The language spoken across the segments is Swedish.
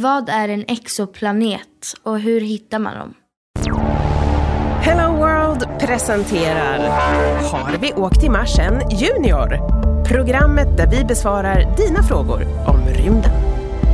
Vad är en exoplanet och hur hittar man dem? Hello World presenterar Har vi åkt till Mars än Junior? Programmet där vi besvarar dina frågor om rymden.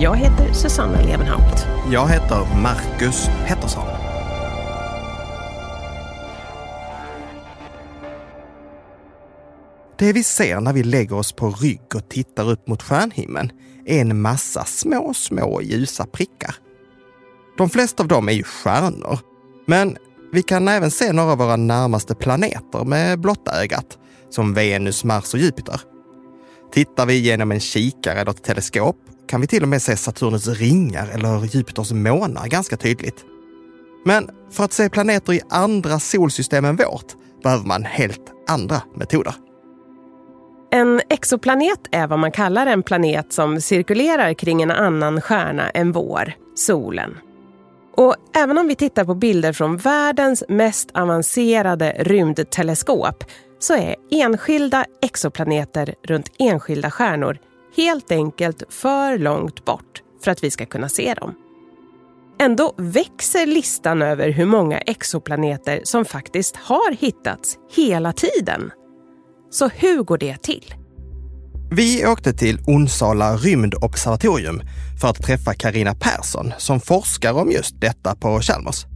Jag heter Susanna Levenhaupt. Jag heter Marcus Pettersson. Det vi ser när vi lägger oss på rygg och tittar upp mot stjärnhimlen är en massa små, små ljusa prickar. De flesta av dem är ju stjärnor, men vi kan även se några av våra närmaste planeter med blotta ögat, som Venus, Mars och Jupiter. Tittar vi genom en kikare eller ett teleskop kan vi till och med se Saturnus ringar eller Jupiters månar ganska tydligt. Men för att se planeter i andra solsystem än vårt behöver man helt andra metoder. En exoplanet är vad man kallar en planet som cirkulerar kring en annan stjärna än vår, solen. Och även om vi tittar på bilder från världens mest avancerade rymdteleskop så är enskilda exoplaneter runt enskilda stjärnor helt enkelt för långt bort för att vi ska kunna se dem. Ändå växer listan över hur många exoplaneter som faktiskt har hittats hela tiden. Så hur går det till? Vi åkte till Onsala rymdobservatorium för att träffa Karina Persson som forskar om just detta på Chalmers.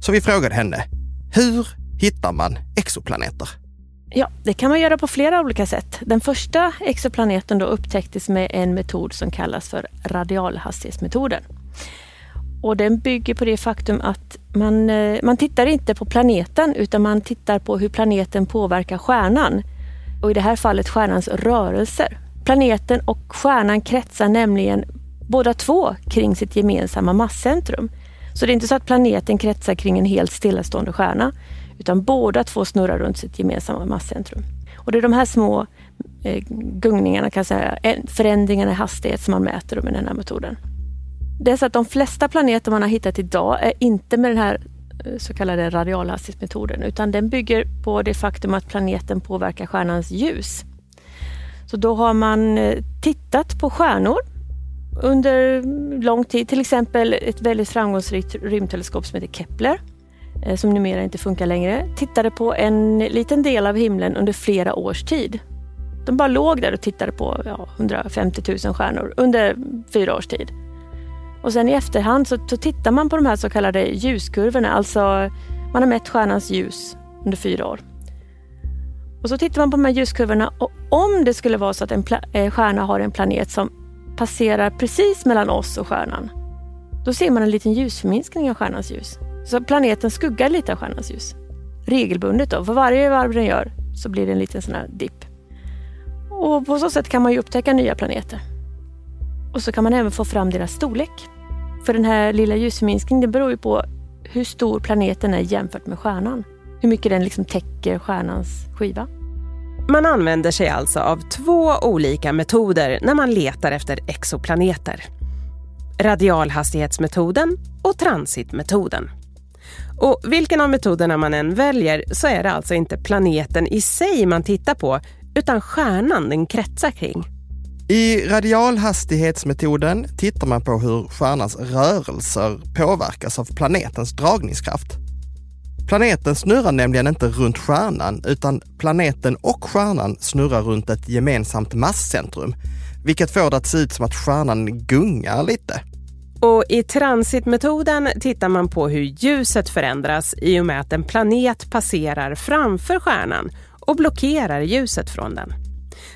Så vi frågade henne, hur hittar man exoplaneter? Ja, det kan man göra på flera olika sätt. Den första exoplaneten då upptäcktes med en metod som kallas för radialhastighetsmetoden. Och den bygger på det faktum att man, eh, man tittar inte på planeten utan man tittar på hur planeten påverkar stjärnan. Och i det här fallet stjärnans rörelser. Planeten och stjärnan kretsar nämligen båda två kring sitt gemensamma masscentrum. Så det är inte så att planeten kretsar kring en helt stillastående stjärna utan båda två snurrar runt sitt gemensamma masscentrum. Och det är de här små eh, gungningarna, kan säga, förändringarna i hastighet som man mäter med den här metoden. Det är så att de flesta planeter man har hittat idag är inte med den här eh, så kallade radialhastighetsmetoden utan den bygger på det faktum att planeten påverkar stjärnans ljus. Så då har man eh, tittat på stjärnor under lång tid, till exempel ett väldigt framgångsrikt rymdteleskop som heter Kepler eh, som numera inte funkar längre, tittade på en liten del av himlen under flera års tid. De bara låg där och tittade på ja, 150 000 stjärnor under fyra års tid. Och sen i efterhand så, så tittar man på de här så kallade ljuskurvorna, alltså man har mätt stjärnans ljus under fyra år. Och så tittar man på de här ljuskurvorna och om det skulle vara så att en eh, stjärna har en planet som passerar precis mellan oss och stjärnan, då ser man en liten ljusförminskning av stjärnans ljus. Så planeten skuggar lite av stjärnans ljus. Regelbundet då. För varje varv den gör så blir det en liten sån här dipp. Och på så sätt kan man ju upptäcka nya planeter. Och så kan man även få fram deras storlek. För den här lilla ljusminskningen beror ju på hur stor planeten är jämfört med stjärnan. Hur mycket den liksom täcker stjärnans skiva. Man använder sig alltså av två olika metoder när man letar efter exoplaneter. Radialhastighetsmetoden och transitmetoden. Och vilken av metoderna man än väljer så är det alltså inte planeten i sig man tittar på, utan stjärnan den kretsar kring. I radialhastighetsmetoden tittar man på hur stjärnans rörelser påverkas av planetens dragningskraft. Planeten snurrar nämligen inte runt stjärnan, utan planeten och stjärnan snurrar runt ett gemensamt masscentrum, vilket får det att se ut som att stjärnan gungar lite. Och I transitmetoden tittar man på hur ljuset förändras i och med att en planet passerar framför stjärnan och blockerar ljuset från den.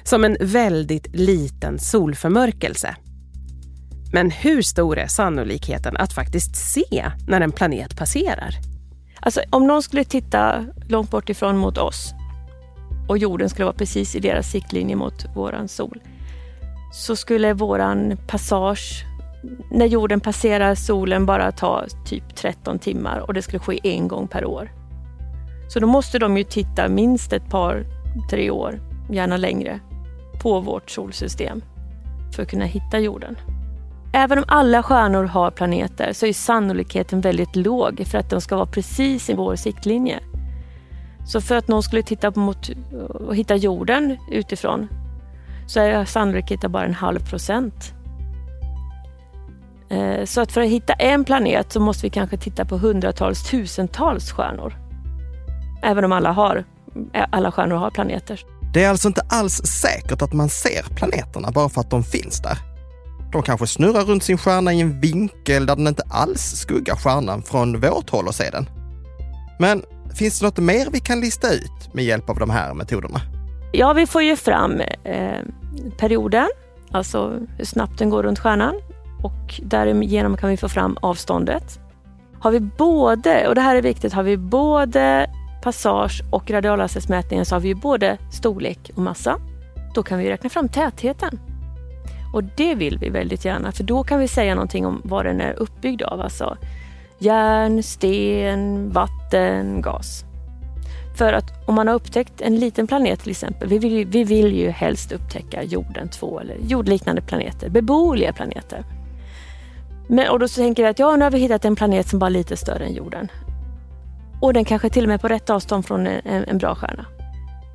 Som en väldigt liten solförmörkelse. Men hur stor är sannolikheten att faktiskt se när en planet passerar? Alltså, om någon skulle titta långt bort ifrån mot oss och jorden skulle vara precis i deras siktlinje mot våran sol så skulle våran passage när jorden passerar solen bara ta typ 13 timmar och det skulle ske en gång per år. Så då måste de ju titta minst ett par, tre år, gärna längre, på vårt solsystem för att kunna hitta jorden. Även om alla stjärnor har planeter så är sannolikheten väldigt låg för att de ska vara precis i vår siktlinje. Så för att någon skulle titta mot och hitta jorden utifrån så är sannolikheten bara en halv procent. Eh, så att för att hitta en planet så måste vi kanske titta på hundratals, tusentals stjärnor. Även om alla, har, alla stjärnor har planeter. Det är alltså inte alls säkert att man ser planeterna bara för att de finns där. De kanske snurrar runt sin stjärna i en vinkel där den inte alls skuggar stjärnan från vårt håll att se den. Men finns det något mer vi kan lista ut med hjälp av de här metoderna? Ja, vi får ju fram eh, perioden, alltså hur snabbt den går runt stjärnan och därigenom kan vi få fram avståndet. Har vi både, och det här är viktigt, har vi både passage och radialhastighetsmätningen så har vi ju både storlek och massa. Då kan vi räkna fram tätheten. Och det vill vi väldigt gärna för då kan vi säga någonting om vad den är uppbyggd av. Alltså järn, sten, vatten, gas. För att om man har upptäckt en liten planet till exempel, vi vill, vi vill ju helst upptäcka jorden två eller jordliknande planeter, beboeliga planeter. Men, och då så tänker vi att ja, nu har vi hittat en planet som bara är lite större än jorden. Och den kanske till och med på rätt avstånd från en, en bra stjärna.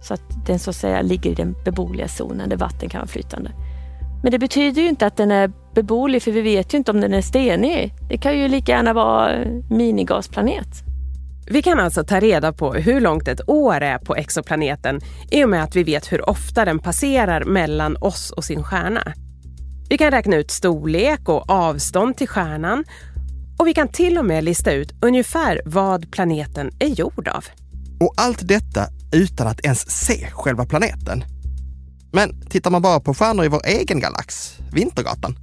Så att den så att säga ligger i den beboeliga zonen där vatten kan vara flytande. Men det betyder ju inte att den är beboelig för vi vet ju inte om den är stenig. Det kan ju lika gärna vara minigasplanet. Vi kan alltså ta reda på hur långt ett år är på exoplaneten i och med att vi vet hur ofta den passerar mellan oss och sin stjärna. Vi kan räkna ut storlek och avstånd till stjärnan och vi kan till och med lista ut ungefär vad planeten är gjord av. Och allt detta utan att ens se själva planeten. Men tittar man bara på stjärnor i vår egen galax, Vintergatan,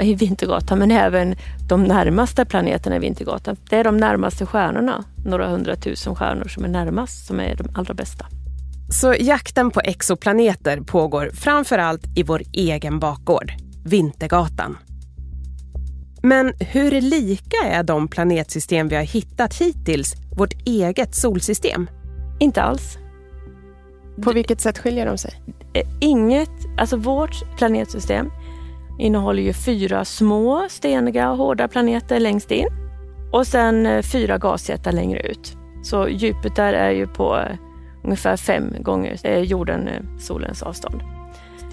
i Vintergatan, men även de närmaste planeterna i Vintergatan. Det är de närmaste stjärnorna, några hundratusen stjärnor som är närmast, som är de allra bästa. Så jakten på exoplaneter pågår framför allt i vår egen bakgård, Vintergatan. Men hur lika är de planetsystem vi har hittat hittills vårt eget solsystem? Inte alls. På vilket sätt skiljer de sig? Eh, inget, alltså vårt planetsystem innehåller ju fyra små steniga och hårda planeter längst in och sen eh, fyra gasjättar längre ut. Så Jupiter är ju på eh, ungefär fem gånger jorden, solens avstånd.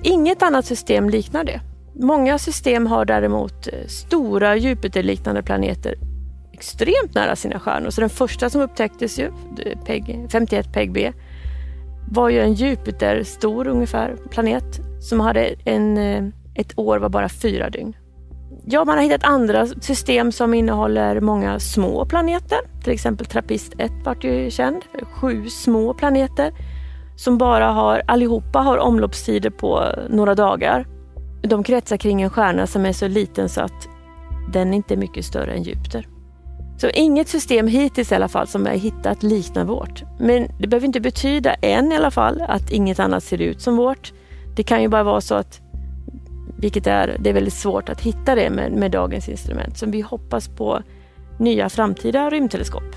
Inget annat system liknar det. Många system har däremot eh, stora Jupiterliknande planeter extremt nära sina stjärnor. Så den första som upptäcktes, ju, eh, PEG, 51 PEG B, var ju en Jupiter stor ungefär planet som hade en, eh, ett år var bara fyra dygn. Ja, man har hittat andra system som innehåller många små planeter. Till exempel Trappist 1 vart ju känd. Sju små planeter som bara har, allihopa har omloppstider på några dagar. De kretsar kring en stjärna som är så liten så att den inte är mycket större än Jupiter. Så inget system hittills i alla fall som jag hittat liknar vårt. Men det behöver inte betyda än i alla fall att inget annat ser ut som vårt. Det kan ju bara vara så att, vilket är, det är väldigt svårt att hitta det med, med dagens instrument. Så vi hoppas på nya framtida rymdteleskop.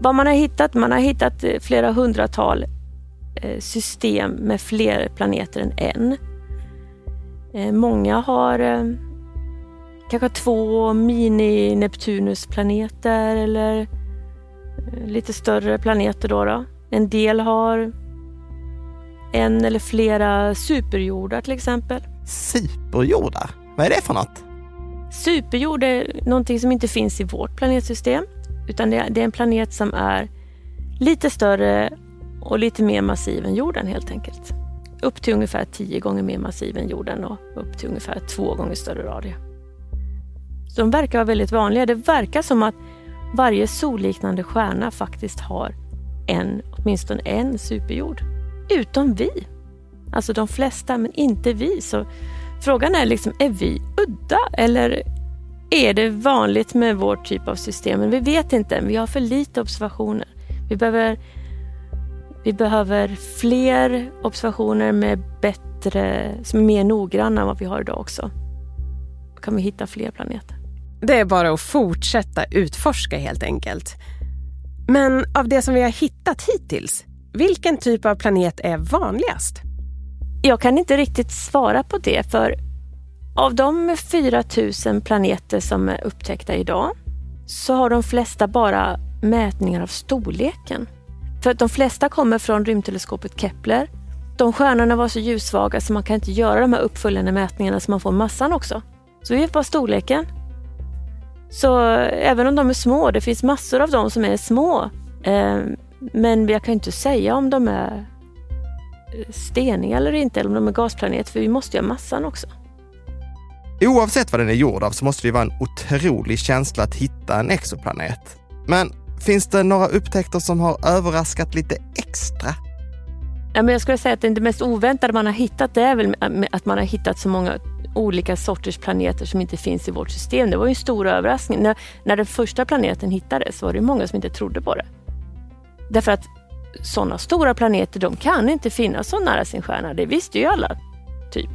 Vad man har hittat? Man har hittat eh, flera hundratal eh, system med fler planeter än en. Eh, många har kanske två mini-Neptunusplaneter eller eh, lite större planeter. Då, då En del har en eller flera superjordar till exempel. Superjordar? Vad är det för något? Superjord är någonting som inte finns i vårt planetsystem. Utan det är en planet som är lite större och lite mer massiv än jorden helt enkelt. Upp till ungefär tio gånger mer massiv än jorden och upp till ungefär två gånger större radie. Så de verkar vara väldigt vanliga. Det verkar som att varje solliknande stjärna faktiskt har en, åtminstone en superjord. Utom vi. Alltså de flesta, men inte vi. Så frågan är liksom, är vi udda eller är det vanligt med vår typ av system? Men vi vet inte Vi har för lite observationer. Vi behöver, vi behöver fler observationer med bättre, som är mer noggranna än vad vi har idag också. Då kan vi hitta fler planeter. Det är bara att fortsätta utforska helt enkelt. Men av det som vi har hittat hittills, vilken typ av planet är vanligast? Jag kan inte riktigt svara på det för av de 4000 planeter som är upptäckta idag så har de flesta bara mätningar av storleken. För att de flesta kommer från rymdteleskopet Kepler. De stjärnorna var så ljussvaga så man kan inte göra de här uppföljande mätningarna så man får massan också. Så vi vet bara storleken. Så eh, även om de är små, det finns massor av dem som är små. Eh, men jag kan inte säga om de är eh, steniga eller inte, eller om de är gasplanet, för vi måste ju ha massan också. Oavsett vad den är gjord av så måste det vara en otrolig känsla att hitta en exoplanet. Men finns det några upptäckter som har överraskat lite extra? Ja, men jag skulle säga att det mest oväntade man har hittat det är väl att man har hittat så många olika sorters planeter som inte finns i vårt system. Det var ju en stor överraskning. När, när den första planeten hittades var det många som inte trodde på det. Därför att sådana stora planeter, de kan inte finnas så nära sin stjärna. Det visste ju alla, typ.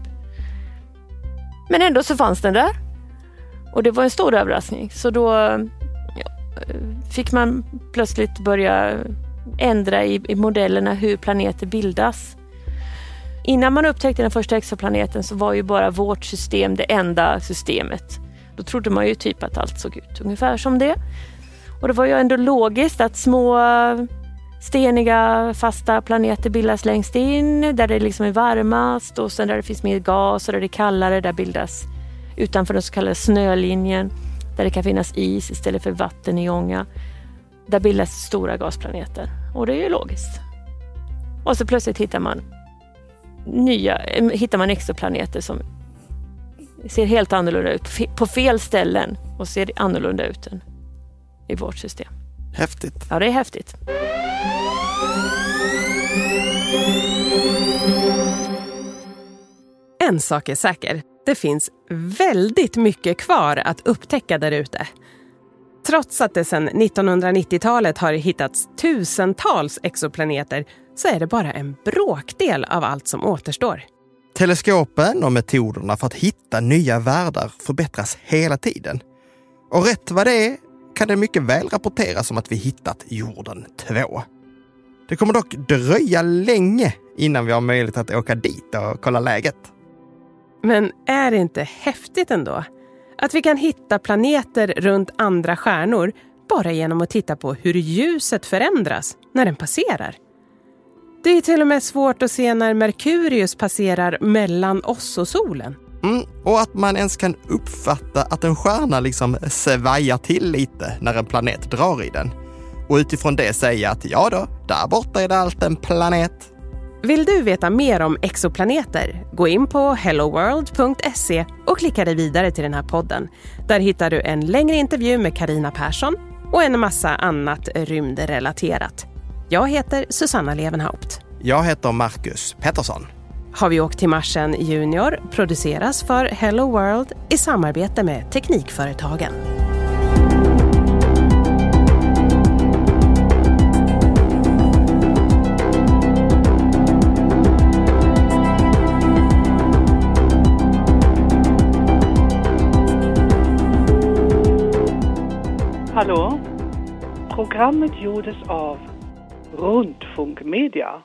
Men ändå så fanns den där. Och det var en stor överraskning. Så då Eh, fick man plötsligt börja ändra i, i modellerna hur planeter bildas. Innan man upptäckte den första exoplaneten så var ju bara vårt system det enda systemet. Då trodde man ju typ att allt såg ut ungefär som det. Och det var ju ändå logiskt att små eh, steniga fasta planeter bildas längst in där det liksom är varmast och sen där det finns mer gas och där det är kallare, där bildas utanför den så kallade snölinjen där det kan finnas is istället för vatten i ånga. Där bildas stora gasplaneter och det är ju logiskt. Och så plötsligt hittar man nya, hittar man exoplaneter som ser helt annorlunda ut på fel ställen och ser annorlunda ut än i vårt system. Häftigt. Ja, det är häftigt. En sak är säker. Det finns väldigt mycket kvar att upptäcka där ute. Trots att det sedan 1990-talet har hittats tusentals exoplaneter så är det bara en bråkdel av allt som återstår. Teleskopen och metoderna för att hitta nya världar förbättras hela tiden. Och rätt vad det är kan det mycket väl rapporteras om att vi hittat jorden 2. Det kommer dock dröja länge innan vi har möjlighet att åka dit och kolla läget. Men är det inte häftigt ändå? Att vi kan hitta planeter runt andra stjärnor bara genom att titta på hur ljuset förändras när den passerar. Det är till och med svårt att se när Merkurius passerar mellan oss och solen. Mm, och att man ens kan uppfatta att en stjärna liksom svajar till lite när en planet drar i den. Och utifrån det säga att ja då, där borta är det allt en planet. Vill du veta mer om exoplaneter? Gå in på helloworld.se och klicka dig vidare till den här podden. Där hittar du en längre intervju med Karina Persson och en massa annat rymdrelaterat. Jag heter Susanna Levenhaupt. Jag heter Marcus Pettersson. Har vi åkt till Marsen Junior produceras för Hello World i samarbete med Teknikföretagen. Programmet gjordes av Rundfunk Media.